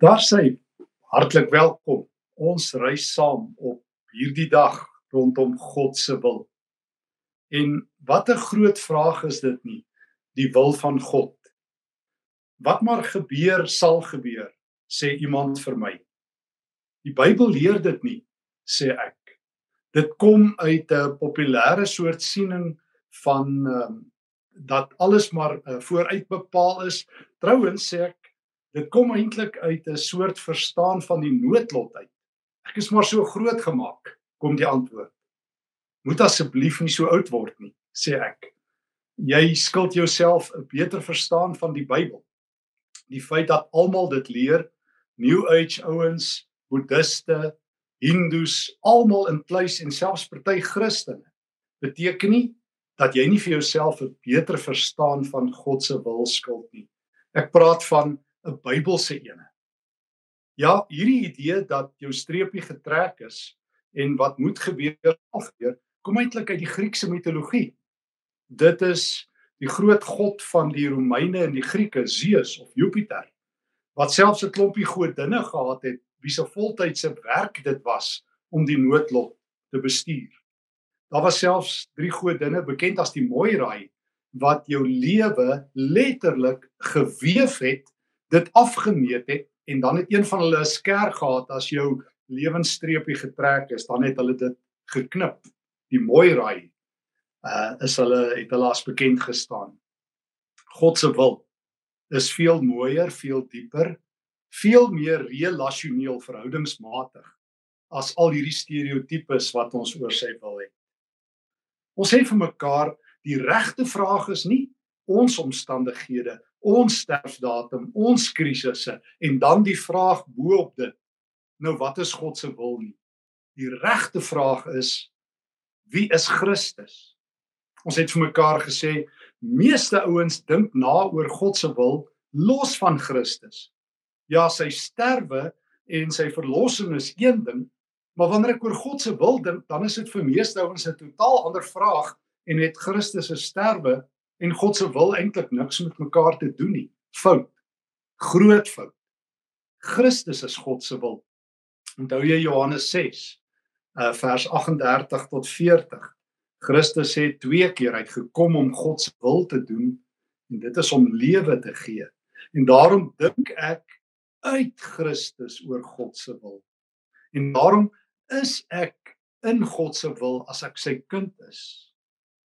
Daar sê hartlik welkom. Ons reis saam op hierdie dag rondom God se wil. En wat 'n groot vraag is dit nie, die wil van God. Wat maar gebeur sal gebeur, sê iemand vir my. Die Bybel leer dit nie, sê ek. Dit kom uit 'n populêre soort siening van um, dat alles maar uh, vooruit bepaal is. Trouwens sê ek dit kom eintlik uit 'n soort verstaan van die noodlot uit. Ek is maar so groot gemaak, kom die antwoord. Moet asseblief nie so oud word nie, sê ek. Jy skuld jouself 'n beter verstaan van die Bybel. Die feit dat almal dit leer, New Age ouens, boeddiste, hindoes, almal in kluis en selfs party Christene, beteken nie dat jy nie vir jouself 'n beter verstaan van God se wil skuld nie. Ek praat van 'n Bybelse ene. Ja, hierdie idee dat jou streepie getrek is en wat moet gebeur gebeur, kom eintlik uit die Griekse mitologie. Dit is die groot god van die Romeine en die Grieke, Zeus of Jupiter, wat selfs 'n klompie godinne gehad het wie se voltydse werk dit was om die noodlot te bestuur. Daar was selfs drie godinne bekend as die Moirai wat jou lewe letterlik geweef het dit afgemeet het en dan het een van hulle 'n skerp gehad as jou lewensstreepie getrek is, dan het hulle dit geknip. Die mooi raai uh is hulle het hulle as bekend gestaan. God se wil is veel mooier, veel dieper, veel meer relasioneel verhoudingsmatig as al hierdie stereotypes wat ons oor sy wil het. Ons sê vir mekaar die regte vraag is nie ons omstandighede ons sterfdatum, ons krisisse en dan die vraag bo-op dit. Nou wat is God se wil nie? Die regte vraag is wie is Christus? Ons het vir mekaar gesê meeste ouens dink na oor God se wil los van Christus. Ja, sy sterwe en sy verlossing is een ding, maar wanneer ek oor God se wil dink, dan is dit vir meeste ouens 'n totaal ander vraag en het Christus se sterwe en God se wil eintlik niks met mekaar te doen nie. Fout. Groot fout. Christus is God se wil. Onthou jy Johannes 6 uh vers 38 tot 40. Christus sê twee keer hy het gekom om God se wil te doen en dit is om lewe te gee. En daarom dink ek uit Christus oor God se wil. En daarom is ek in God se wil as ek sy kind is.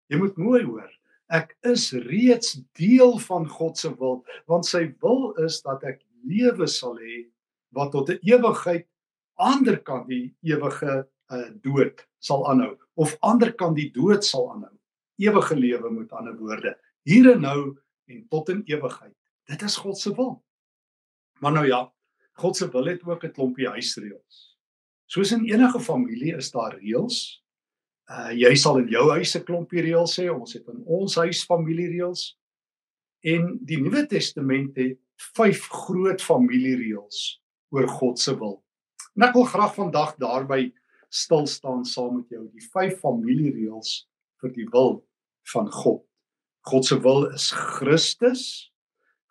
Jy moet mooi hoor ek is reeds deel van God se wil want sy wil is dat ek lewe sal hê wat tot 'n ewigheid ander kan die ewige uh, dood sal aanhou of ander kan die dood sal aanhou. Ewige lewe met ander woorde. Hier en nou en tot in ewigheid. Dit is God se wil. Maar nou ja God se wil het ook 'n klompie huisreëls. Soos in enige familie is daar reëls Uh jy sal in jou huis 'n klompie reëls hê, ons het in ons huis familiereëls. En die Nuwe Testament het vyf groot familiereëls oor God se wil. En ek wil graag vandag daarby stil staan saam met jou, die vyf familiereëls vir die wil van God. God se wil is Christus.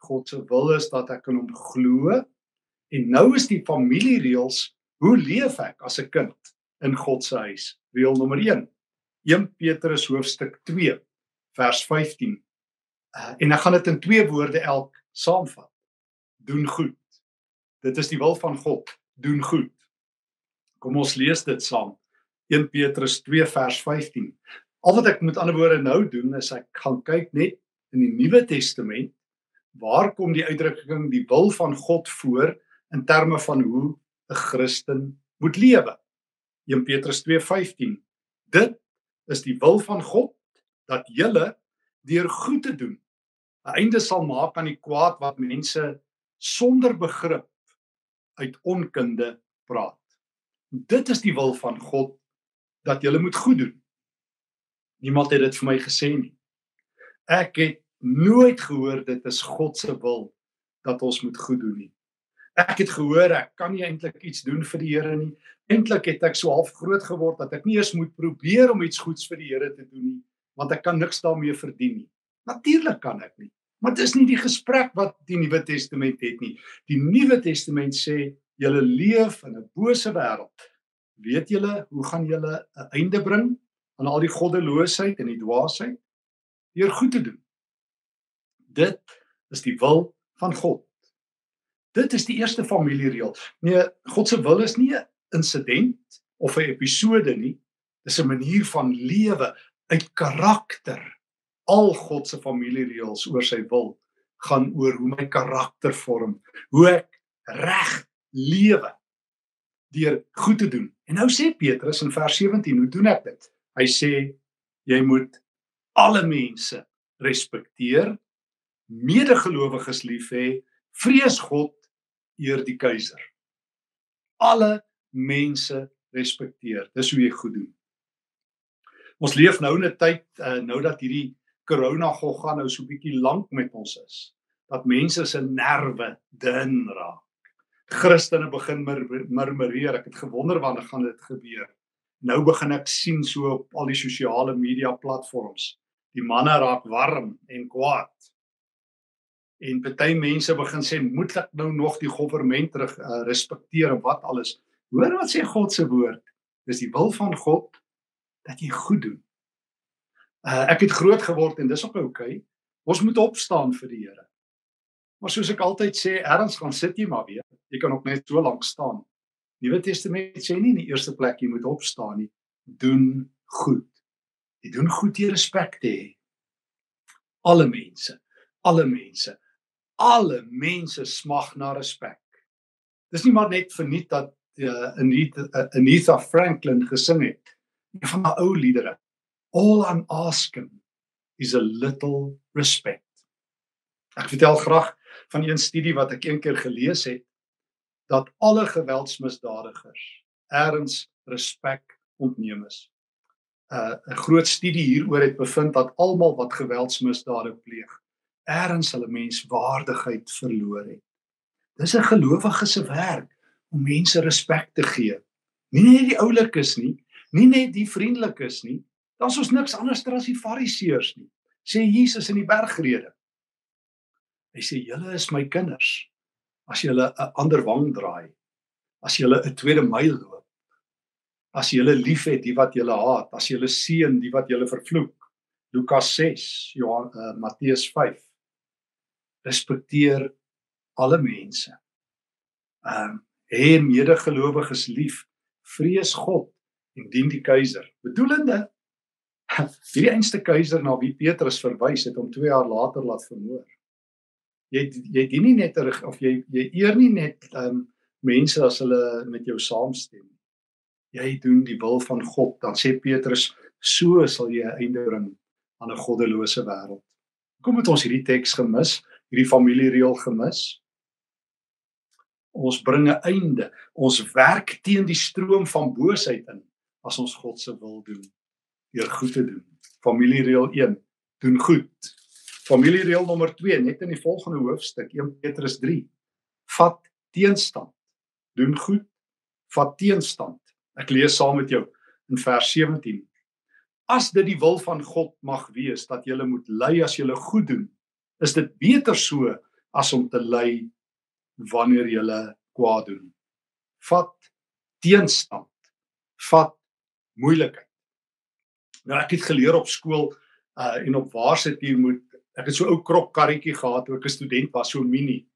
God se wil is dat ek in hom glo. En nou is die familiereëls, hoe leef ek as 'n kind in God se huis? Reël nommer 1. 1 Petrus hoofstuk 2 vers 15. Uh, en ek gaan dit in twee woorde elk saamvat. Doen goed. Dit is die wil van God. Doen goed. Kom ons lees dit saam. 1 Petrus 2 vers 15. Al wat ek met ander woorde nou doen is ek gaan kyk net in die Nuwe Testament waar kom die uitdrukking die wil van God voor in terme van hoe 'n Christen moet lewe. 1 Petrus 2:15. Dit is die wil van God dat julle deur goed te doen 'n einde sal maak aan die kwaad wat mense sonder begrip uit onkunde praat. Dit is die wil van God dat julle moet goed doen. Niemand het dit vir my gesê nie. Ek het nooit gehoor dit is God se wil dat ons moet goed doen nie. Ek het gehoor ek kan nie eintlik iets doen vir die Here nie. Eintlik het ek so half groot geword dat ek nie eens moet probeer om iets goeds vir die Here te doen nie, want ek kan niks daarmee verdien nie. Natuurlik kan ek nie. Maar dis nie die gesprek wat die Nuwe Testament het nie. Die Nuwe Testament sê julle leef in 'n bose wêreld. Weet julle hoe gaan julle 'n einde bring aan al die goddeloosheid en die dwaasheid? Deur goed te doen. Dit is die wil van God. Dit is die eerste familiereël. Nee, God se wil is nie 'n insident of 'n episode nie. Dis 'n manier van lewe uit karakter. Al God se familiereëls oor sy wil gaan oor hoe my karakter vorm, hoe ek reg lewe deur goed te doen. En nou sê Petrus in vers 17, hoe doen ek dit? Hy sê jy moet alle mense respekteer, medegelowiges lief hê, vrees God, eer die keiser. Alle mense respekteer. Dis hoe jy goed doen. Ons leef nou in 'n tyd uh, nou dat hierdie corona gogga nou so bietjie lank met ons is, dat mense se nerve dun raak. Christene begin murmureer. Ek het gewonder wanneer gaan dit gebeur. Nou begin ek sien so op al die sosiale media platforms. Die manne raak warm en kwaad. En baie mense begin sê moet ek nou nog die regering terug uh, respekteer en wat alles. Hoor wat sê God se woord. Dis die wil van God dat jy goed doen. Uh, ek het groot geword en dis ook oukei. Okay. Ons moet opstaan vir die Here. Maar soos ek altyd sê, erns gaan sit jy maar weer. Jy kan ook net so lank staan. Nuwe Testament sê nie in die eerste plek jy moet opstaan nie. Doen goed. Jy doen goed jy respek te hê. Alle mense, alle mense alle mense smag na respek. Dis nie maar net verniet dat uh, Anita, uh, Anita Franklin gesing het. Een van haar ou liedere. All I'm asking is a little respect. Ek vertel graag van 'n studie wat ek eendag gelees het dat alle geweldsmisdadigers erns respek ontneem is. Uh, 'n groot studie hieroor het bevind dat almal wat geweldsmisdade pleeg, ergens hulle menswaardigheid verloor het. Dis 'n gelowige se werk om mense respek te gee. Nie net die oulikes nie, nie net die vriendelikes nie. Dan's ons niks anders as die fariseërs nie. Sê Jesus in die bergrede. Hy sê julle is my kinders as julle 'n ander wang draai. As julle 'n tweede myl loop. As julle liefhet die wat julle haat, as julle seën die wat julle vervloek. Lukas 6, Johannes uh, Matteus respekteer alle mense. Ehm um, hê medegelowiges lief, vrees God en dien die keiser. Bedoelende hierdie einste keiser na wie Petrus verwys het om 2 jaar later laat vermoor. Jy jy dien nie net of jy jy eer nie net ehm um, mense as hulle met jou saamstem. Jy doen die wil van God. Dan sê Petrus, so sal jy 'n einde bring aan 'n goddelose wêreld. Kom het ons hierdie teks gemis? Hierdie familiereël gemis. Ons bring 'n einde. Ons werk teen die stroom van boosheid in as ons God se wil doen deur goed te doen. Familiereël 1: doen goed. Familiereël nommer 2 net in die volgende hoofstuk 1 Petrus 3: vat teenstand. Doen goed, vat teenstand. Ek lees saam met jou in vers 17. As dit die wil van God mag wees dat jy moet ly as jy goed doen, is dit beter so as om te ly wanneer jy kwaad doen. Vat teenstand. Vat moeilikheid. Nou ek het geleer op skool uh en op waarsit jy moet ek het so ou krop karretjie gehad toe ek 'n student was, so mini.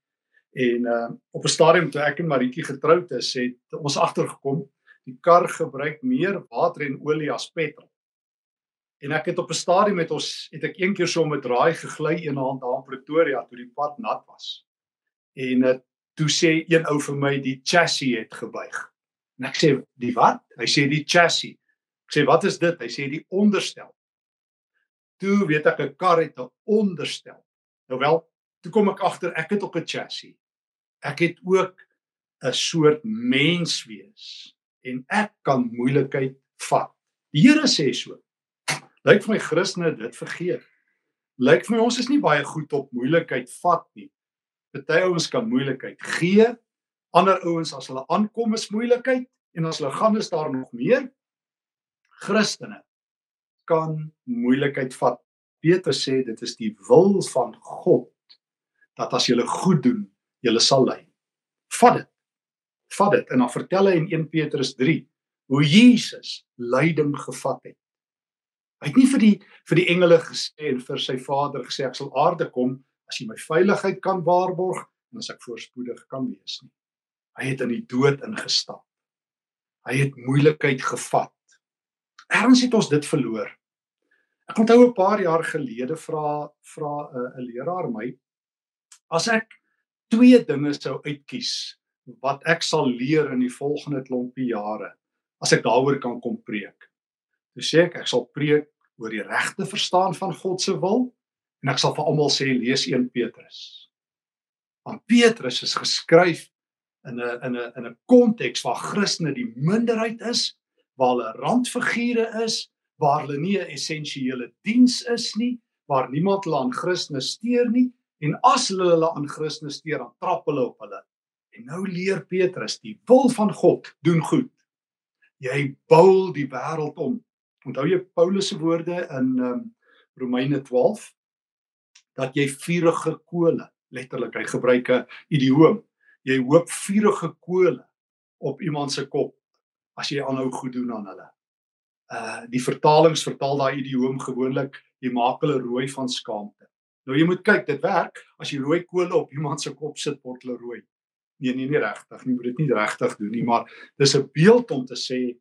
En uh op 'n stadium toe ek en Maritjie getroud is, het ons agtergekom die kar gebruik meer water en olie as petrol. En ek het op 'n stadium met ons het ek een keer so om 'n draai gegly een hand daar in Pretoria toe die pad nat was. En uh, toe sê een ou vir my die chassis het gebuig. En ek sê die wat? Hy sê die chassis. Ek sê wat is dit? Hy sê die onderstel. Toe weet ek 'n kar het 'n onderstel. Nou wel, toe kom ek agter ek het op 'n chassis. Ek het ook 'n soort mens wees en ek kan moeilikheid vat. Die Here sê so. Lyk vir my Christene dit vergeet. Lyk vir my ons is nie baie goed op moeilikheid vat nie. Party ouens kan moeilikheid gee. Ander ouens as hulle aankom is moeilikheid en as hulle gaan is daar nog meer. Christene kan moeilikheid vat. Petrus sê dit is die wil van God dat as julle goed doen, julle sal ly. Vat dit. Vat dit en dan vertel hy in 1 Petrus 3 hoe Jesus lyding gevat het. Hy het nie vir die vir die engele gesê en vir sy Vader gesê ek sal aarde kom as jy my veiligheid kan waarborg en as ek voorspoedig kan wees nie. Hy het in die dood ingestap. Hy het moeilikheid gevat. Erns het ons dit verloor. Ek onthou 'n paar jaar gelede vra vra 'n uh, leraar my as ek twee dinge sou uitkies wat ek sal leer in die volgende klompie jare as ek daaroor kan kom preek. Toe sê ek ek sal preek oor die regte verstaan van God se wil en ek sal vir almal sê lees 1 Petrus. Want Petrus is geskryf in 'n in 'n in 'n konteks waar Christene die minderheid is, waar hulle randfigure is, waar hulle nie 'n essensiële diens is nie, waar niemand hulle aan Christene steur nie en as hulle hulle aan Christene steur, dan trap hulle op hulle. En nou leer Petrus die wil van God doen goed. Jy bou die wêreld om. Onthou jy Paulus se woorde in um, Romeine 12 dat jy vuurige kole, letterlik hy gebruik 'n idioom jy hoop vuurige kole op iemand se kop as jy aanhou goed doen aan hulle. Uh die vertalings vertaal daai idioom gewoonlik jy maak hulle rooi van skaamte. Nou jy moet kyk, dit werk as jy rooi kole op iemand se kop sit word hulle rooi. Nee, nee, nie regtig nie, moet dit nie regtig doen nie, maar dis 'n beeld om te sê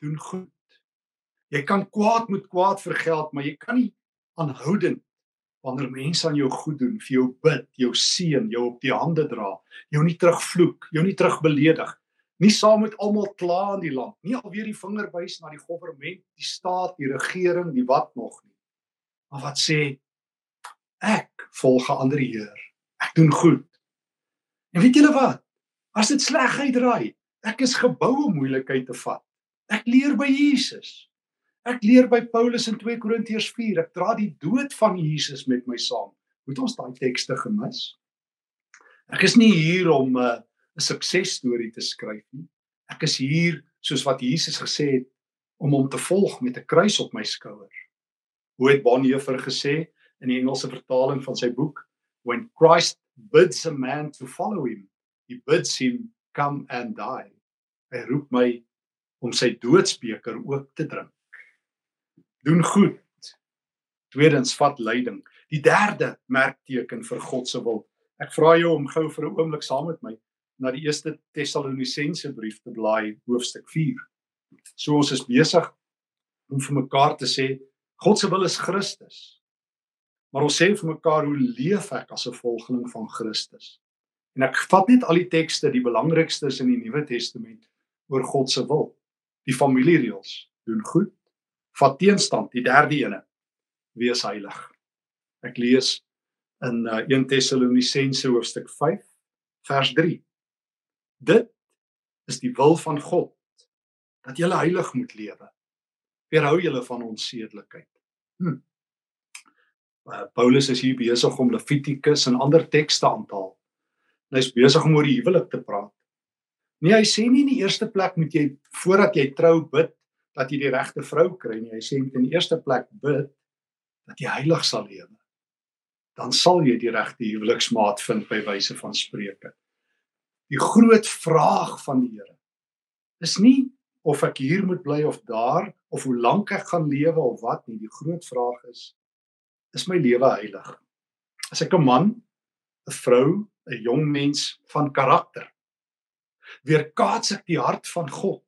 doen goed. Jy kan kwaad met kwaad vergeld, maar jy kan nie aanhoudend wanneer mense aan jou goed doen, vir jou bid, jou seën, jou op die hande dra, jou nie terugvloek, jou nie terugbeledig, nie saam met almal kla in die land, nie alweer die vinger wys na die regering, die staat, die regering, die wat nog nie. Maar wat sê ek volg 'n ander Heer. Ek doen goed. En weet julle wat? As dit sleg uitdraai, ek is gebou om moeilikheid te vat. Ek leer by Jesus. Ek leer by Paulus in 2 Korintiërs 4, ek dra die dood van Jesus met my saam. Moet ons daai tekste gemis? Ek is nie hier om 'n uh, 'n suksesstorie te skryf nie. Ek is hier soos wat Jesus gesê het om hom te volg met 'n kruis op my skouer. Hoe het Bonhoeffer gesê in die Engelse vertaling van sy boek, when Christ bids a man to follow him, he bids him come and die. Hy roep my om sy doodsbeker ook te drink doen goed. Tweedens vat leiding. Die derde merkteken vir God se wil. Ek vra jou om gou vir 'n oomblik saam met my na die eerste Tessalonisense brief te blaai hoofstuk 4. So ons is besig om vir mekaar te sê God se wil is Christus. Maar ons sê vir mekaar hoe leef ek as 'n volgeling van Christus? En ek vat net al die tekste, die belangrikstes in die Nuwe Testament oor God se wil. Die familiereëls doen goed, vat teenstand die derde ene. Wees heilig. Ek lees in uh, 1 Tessalonisense hoofstuk 5 vers 3 dit is die wil van God dat jy heilig moet lewe. Weerhou julle van onsedelikheid. Hm. uh, Paulus is hier besig om Levitikus en ander tekste aan te haal. Hy's besig om oor die huwelik te praat. Nee hy sê nie in die eerste plek moet jy voordat jy trou bid dat jy die regte vrou kry nie. Hy sê in die eerste plek bid dat jy heilig sal lewe. Dan sal jy die regte huweliksmaat vind by wyse van Spreuke. Die groot vraag van die Here is nie of ek hier moet bly of daar of hoe lank ek gaan lewe of wat nie. Die groot vraag is is my lewe heilig? As ek 'n man, 'n vrou, 'n jong mens van karakter weerkaats ek die hart van God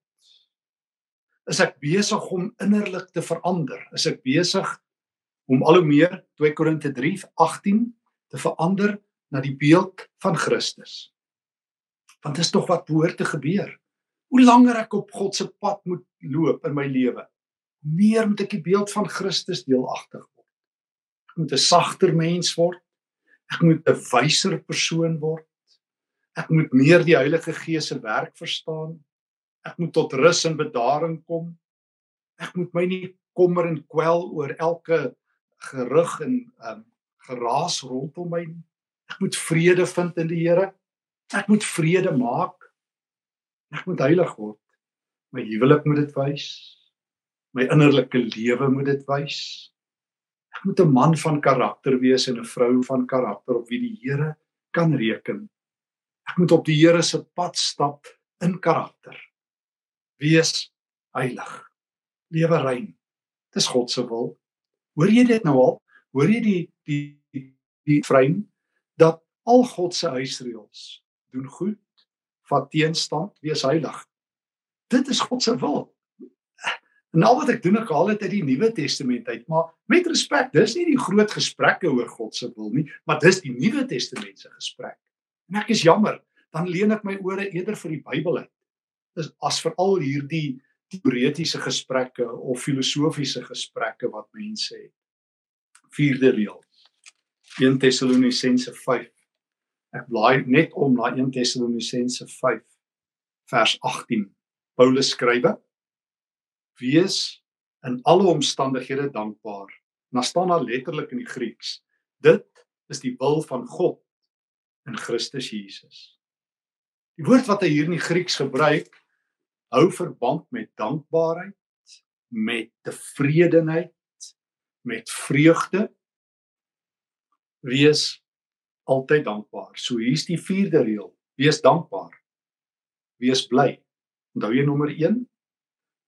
is ek besig om innerlik te verander. Is ek besig om al hoe meer 2 Korinte 3:18 te verander na die beeld van Christus. Want dit is tog wat behoort te gebeur. Hoe langer ek op God se pad moet loop in my lewe, hoe meer moet ek die beeld van Christus deelagtig word. Ek moet 'n sagter mens word. Ek moet 'n wyser persoon word. Ek moet meer die Heilige Gees se werk verstaan. Ek moet tot rus en bedaring kom. Ek moet my nie kommer en kwel oor elke gerug en um, geraas rondom my nie. Ek moet vrede vind in die Here. Ek moet vrede maak. Ek moet heilig word. My huwelik moet dit wys. My innerlike lewe moet dit wys. Ek moet 'n man van karakter wees en 'n vrou van karakter op wie die Here kan reken. Ek moet op die Here se pad stap in karakter. Wees heilig. Lewe rein. Dis God se wil. Hoor jy dit nou al? Hoor jy die die die, die vrein dat al God se huisreëls doen goed, vat teenstand, wees heilig. Dit is God se wil. En al wat ek doen ek haal dit uit die Nuwe Testament uit, maar met respek, dis nie die groot gesprekke oor God se wil nie, maar dis die Nuwe Testament se gesprek. En ek is jammer, dan leen ek my ore eerder vir die Bybel uit. Dis as veral hierdie teoretiese gesprekke of filosofiese gesprekke wat mense het. Vierde reël. 1 Tessalonisense 5 Ek blaai net om na 1 Tessalonisense 5 vers 18. Paulus skrywe: Wees in alle omstandighede dankbaar. En dan staan daar letterlik in die Grieks: Dit is die wil van God in Christus Jesus. Die woord wat hy hier in die Grieks gebruik, hou verband met dankbaarheid, met tevredenheid, met vreugde. Wees altyd dankbaar. So hier's die vierde reël: wees dankbaar. Wees bly. Onthou jy nommer 1?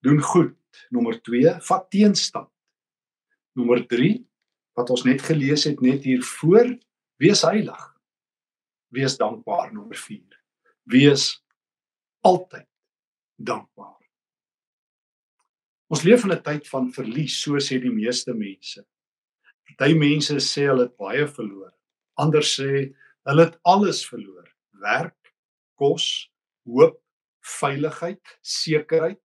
Doen goed. Nommer 2: vat teenstand. Nommer 3 wat ons net gelees het net hier voor, wees heilig. Wees dankbaar nommer 4. Wees altyd dankbaar. Ons leef in 'n tyd van verlies, so sê die meeste mense. Party mense sê hulle het baie verloor. Ander sê hulle het alles verloor: werk, kos, hoop, veiligheid, sekerheid.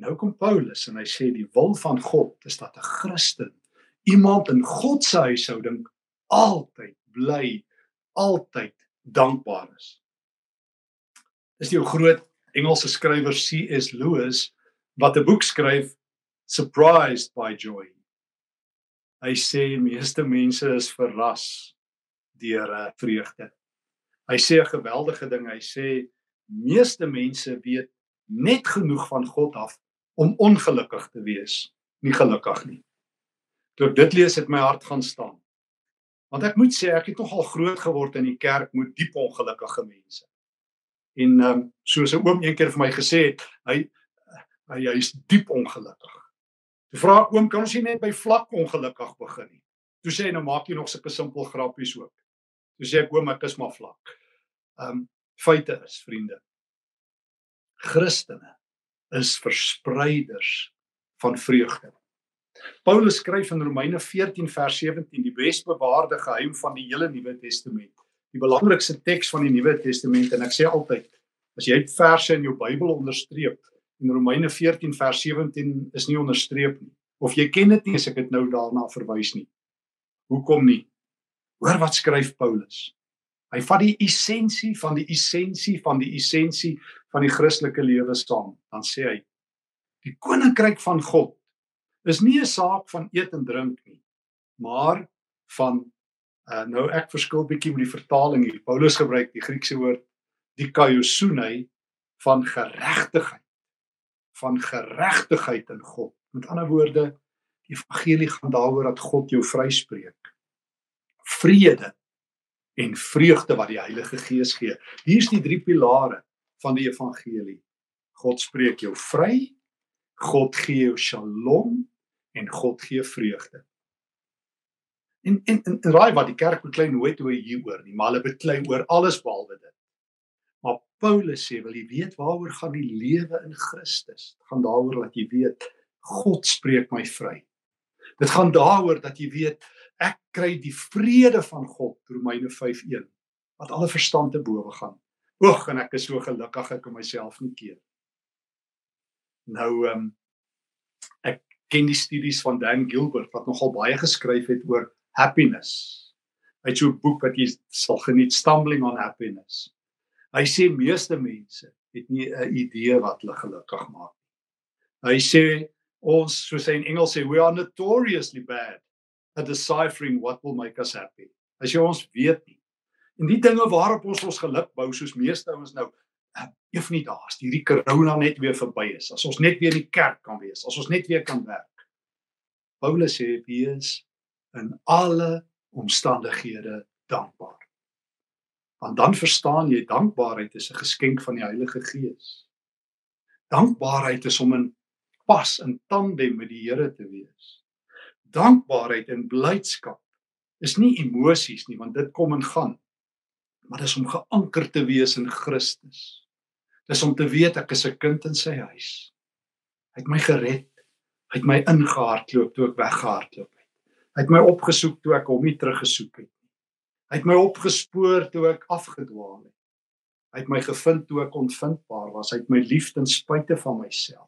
Nou kom Paulus en hy sê die wil van God is dat 'n Christen, iemand in God se huishouding altyd bly, altyd dankbaar is. Dis die groot Engelse skrywer C.S. Lewis wat 'n boek skryf Surprised by Joy. Hy sê meeste mense is verras deur uh, vreugde. Hy sê 'n geweldige ding. Hy sê meeste mense weet net genoeg van God af om ongelukkig te wees, nie gelukkig nie. Toe ek dit lees het my hart gaan staan. Want ek moet sê ek het nogal groot geword in die kerk met diep ongelukkige mense. En ehm um, soos 'n oom eendag vir my gesê het, hy hy hy's diep ongelukkig. Toe vra oom, kan ons nie net by vlak ongelukkig begin nie? Toe sê hy nou maak jy nog sulke simpel grappies ook. Toe sê ek oom, ek is maar vlak. Ehm um, feite is, vriende. Christene is verspreiders van vreugde. Paulus skryf in Romeine 14 vers 17 die besbewaarde geheim van die hele Nuwe Testament. Die belangrikste teks van die Nuwe Testament en ek sê altyd as jy verse in jou Bybel onderstreep, En Romeine 14 vers 17 is nie onderstreep nie. Of jy ken dit nie as ek dit nou daarna verwys nie. Hoekom nie? Hoor wat skryf Paulus. Hy vat die essensie van die essensie van die essensie van die Christelike lewe saam. Dan sê hy: Die koninkryk van God is nie 'n saak van eet en drink nie, maar van uh, nou ek verskil bietjie met die vertaling hier. Paulus gebruik die Griekse woord dikaiosunai van geregtigheid van geregtigheid in God. Met ander woorde, die evangelie gaan daaroor dat God jou vryspreek. Vrede en vreugde wat die Heilige Gees gee. Hier's die drie pilare van die evangelie. God spreek jou vry, God gee jou shalom en God gee vreugde. En en, en raai wat die kerk beklei nooit oor hieroor nie, maar hulle beklei oor alles behalwe dit. Maar Paulus sê, wil jy weet waaroor gaan die lewe in Christus? Dit gaan daaroor dat jy weet God spreek my vry. Dit gaan daaroor dat jy weet ek kry die vrede van God, Romeine 5:1, wat alle verstand te bowe gaan. Oeg en ek is so gelukkig ek kan myself nie keer. Nou ehm um, ek ken die studies van Dan Gilbert wat nogal baie geskryf het oor happiness. Hy so 'n boek wat jy sal geniet, Stumbling on Happiness. Hy sê meeste mense het nie 'n idee wat hulle gelukkig maak nie. Hy sê ons soos hy in Engels sê we are notoriously bad at deciphering what will make us happy. As jy ons weet nie. En die dinge waarop ons ons geluk bou soos meeste ouens nou eef nie daar's hierdie corona net weer verby is. As ons net weer in die kerk kan wees, as ons net weer kan werk. Paulus sê wees in alle omstandighede dankbaar. Want dan verstaan jy dankbaarheid is 'n geskenk van die Heilige Gees. Dankbaarheid is om in pas in tandem met die Here te wees. Dankbaarheid en blydskap is nie emosies nie, want dit kom en gaan. Maar dis om geanker te wees in Christus. Dis om te weet ek is 'n kind in sy huis. Hy het my gered. Hy het my ingehardloop toe ek weggehardloop het. Hy het my opgesoek toe ek hom nie teruggesoek het nie. Hy het my opgespoor toe ek afgedwaal het. Hy het my gevind toe ek onvindbaar was. Hy het my lief ten spyte van myself.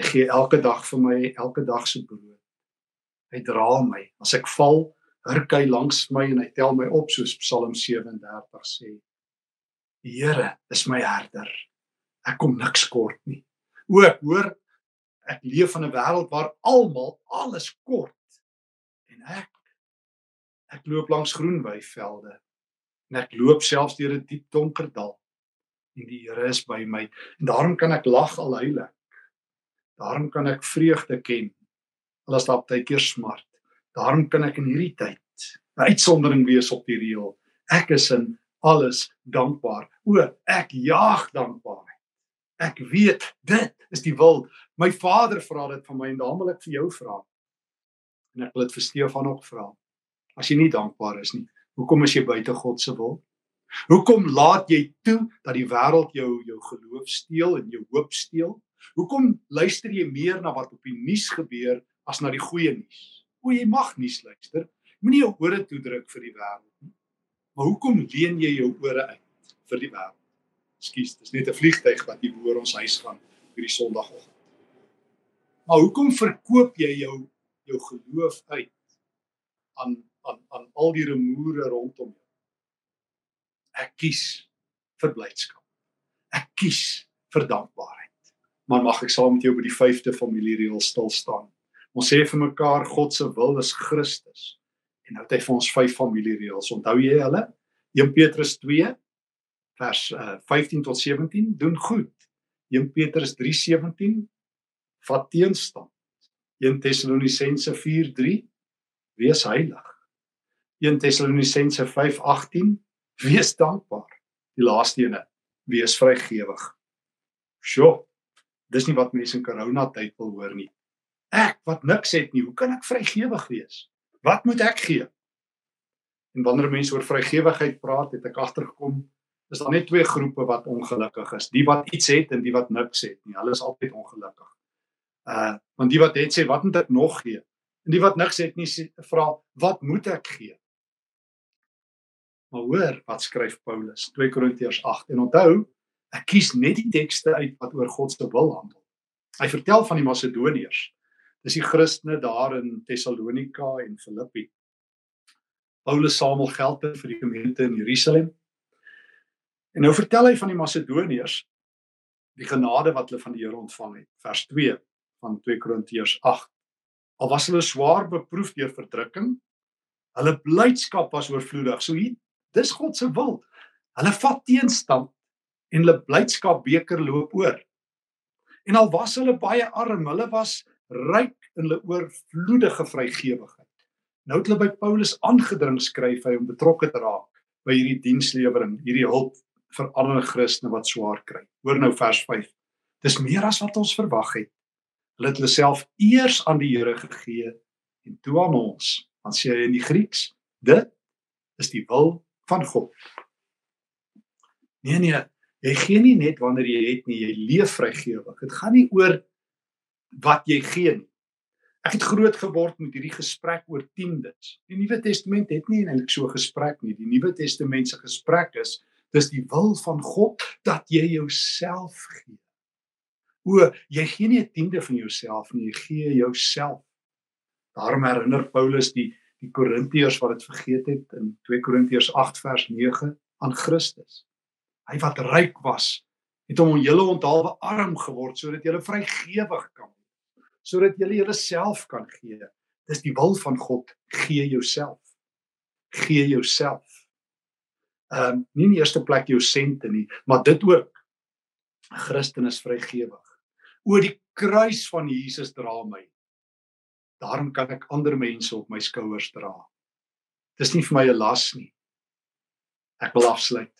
Hy gee elke dag vir my elke dag se brood. Hy dra my. As ek val, hurk hy langs my en hy tel my op soos Psalm 37 sê. Die Here is my herder. Ek kom niks kort nie. O, ek hoor ek leef in 'n wêreld waar almal alles kort ek ek loop langs groen weivelde en ek loop selfs deur 'n die diep donker dal en die Here is by my en daarom kan ek lag al huil ek daarom kan ek vreugde ken. Al is daar baie keer smart. Daarom kan ek in hierdie tyd 'n uitsondering wees op die reël. Ek is in alles dankbaar. O ek jaag dankbaarheid. Ek weet dit is die wil. My vader vra dit van my en daarom wil ek vir jou vra en ek wil dit vir Stefan ook vra. As jy nie dankbaar is nie hoekom is jy buite God se wil? Hoekom laat jy toe dat die wêreld jou jou geloof steel en jou hoop steel? Hoekom luister jy meer na wat op die nuus gebeur as na die goeie nuus? O jy mag nuus luister. Moenie jou ore toedruk vir die wêreld nie. Maar hoekom leen jy jou ore uit vir die wêreld? Ekskuus, dis net 'n vliegtyg wat hier bo ons huis gaan hierdie Sondagoggend. Maar hoekom verkoop jy jou jou geloof uit aan aan aan al die remoere rondom jou? Ek kies vir blydskap. Ek kies vir dankbaarheid. Maar mag ek saam met jou by die 5de familiereël stil staan? Ons sê vir mekaar God se wil is Christus. En nou het hy vir ons vyf familiereëls. Onthou jy hulle? 1 Petrus 2 vers uh, 15 tot 17 doen goed. 1 Petrus 3:17 vat teenstand. 1 Tessalonisense 4:3 wees heilig. 1 Tessalonisense 5:18 wees dankbaar. Die laaste ene wees vrygewig. Sjoe. Dis nie wat mense in corona tyd wil hoor nie. Ek wat niks het nie, hoe kan ek vrygewig wees? Wat moet ek gee? En wanneer mense oor vrygewigheid praat, het ek agtergekom is daar net twee groepe wat ongelukkig is. Die wat iets het en die wat niks het nie. Hulle is altyd ongelukkig. Uh want die wat het sê wat moet ek nog gee? En die wat niks het nie vra wat moet ek gee? Maar hoor wat skryf Paulus 2 Korintiërs 8 en onthou ek kies net die tekste uit wat oor God se wil handel. Hy vertel van die Macedoniërs. Dis die Christene daar in Tessalonika en Filippi. Paulus samel geld vir die gemeente in Jerusalem En nou vertel hy van die Macedoniërs die genade wat hulle van die Here ontvang het. Vers 2 van 2 Korintiërs 8. Al was hulle swaar beproef deur verdrukking, hulle blydskap was oorvloedig. So hier, dis God se wil. Hulle vat teenstand en hulle blydskap beker loop oor. En al was hulle baie arm, hulle was ryk in hulle oorvloedige vrygewigheid. Nou het hulle by Paulus aangedring skryf hy om betrokke te raak by hierdie dienslewering, hierdie hulp vir ander Christene wat swaar kry. Hoor nou vers 5. Dis meer as wat ons verwag het. Hulle het hulle self eers aan die Here gegee en toe aan ons. Dan sê hy in die Grieks, dit is die wil van God. Nee nee, jy gee nie net wanneer jy het nie, jy leef vrygewig. Dit gaan nie oor wat jy gee nie. Ek het groot geword met hierdie gesprek oor tiendes. Die Nuwe Testament het nie eintlik so gesprek nie. Die Nuwe Testament se gesprek is Dis die wil van God dat jy jouself gee. O, jy gee nie 'n tiende van jouself nie, jy gee jouself. Daarom herinner Paulus die die Korintiërs wat dit vergeet het in 2 Korintiërs 8 vers 9 aan Christus. Hy wat ryk was, het hom hele onthaalwe arm geword sodat jy vrygewig kan wees, sodat jy jouself kan gee. Dis die wil van God, gee jouself. Gee jouself ehm um, nie in die eerste plek jou sente nie, maar dit ook. Christen is vrygewig. O die kruis van Jesus dra my. Daarom kan ek ander mense op my skouers dra. Dis nie vir my 'n las nie. Ek wil afsluit.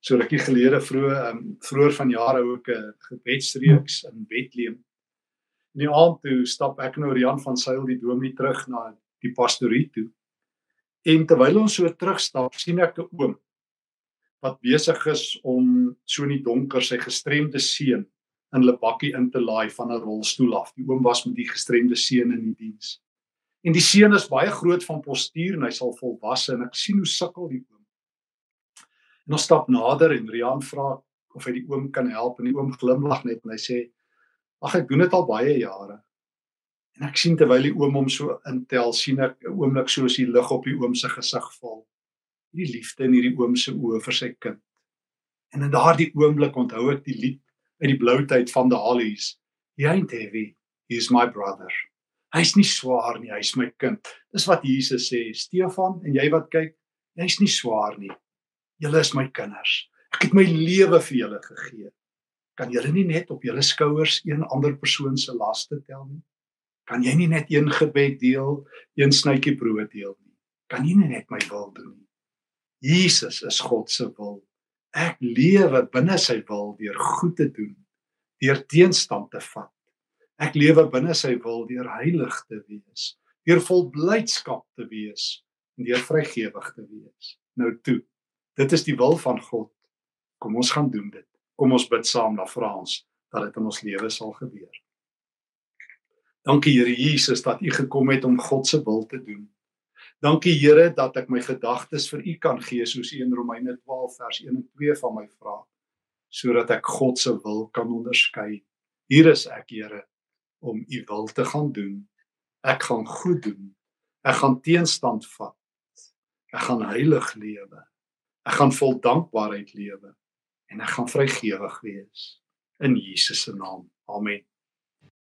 So rukkie gelede vroeër um, vroeër van jare hou ek 'n gebedsreeks in Bethlehem. In die aand toe stap ek nou Rian van Sail die dominee terug na die pastorie toe. En terwyl ons so terugstap, sien ek 'n oom wat besig is om so in die donker sy gestremde seun in hulle bakkie in te laai van 'n rolstoel af. Die oom was met die gestremde seun in die diens. En die seun is baie groot van postuur en hy sal volwasse en ek sien hoe sukkel die oom. En ons stap nader en Rian vra of hy die oom kan help en die oom glimlag net en hy sê: "Ag ek doen dit al baie jare." En ek sien terwyl die oom hom so intel, sien ek 'n oomblik soos die lig op die oom se gesig val hierdie liefde in hierdie oom se oë vir sy kind. En in daardie oomblik onthou ek die lied uit die blou tyd van the Hollies. He ain't heavy, he's my brother. Hy's nie swaar nie, hy's my kind. Dis wat Jesus sê, Stefan, en jy wat kyk, jy's nie swaar nie. Julle is my kinders. Ek het my lewe vir julle gegee. Kan julle nie net op julle skouers een ander persoon se laste tel nie? Kan jy nie net een gebed deel, een snytjie brood deel nie? Kan jy nie net my wil doen nie? Jesus is God se wil. Ek lewe binne sy wil deur goed te doen, deur teenstand te vat. Ek lewe binne sy wil deur heilig te wees, deur vol blydskap te wees en deur vrygewig te wees. Nou toe. Dit is die wil van God. Kom ons gaan doen dit. Kom ons bid saam na Frans dat dit in ons lewe sal gebeur. Dankie Here Jesus dat U gekom het om God se wil te doen. Dankie Here dat ek my gedagtes vir U kan gee soos U in Romeine 12 vers 1 en 2 van my vra sodat ek God se wil kan onderskei. Hier is ek Here om U wil te gaan doen. Ek gaan goed doen. Ek gaan teenstand vat. Ek gaan heilig lewe. Ek gaan vol dankbaarheid lewe en ek gaan vrygewig wees in Jesus se naam. Amen.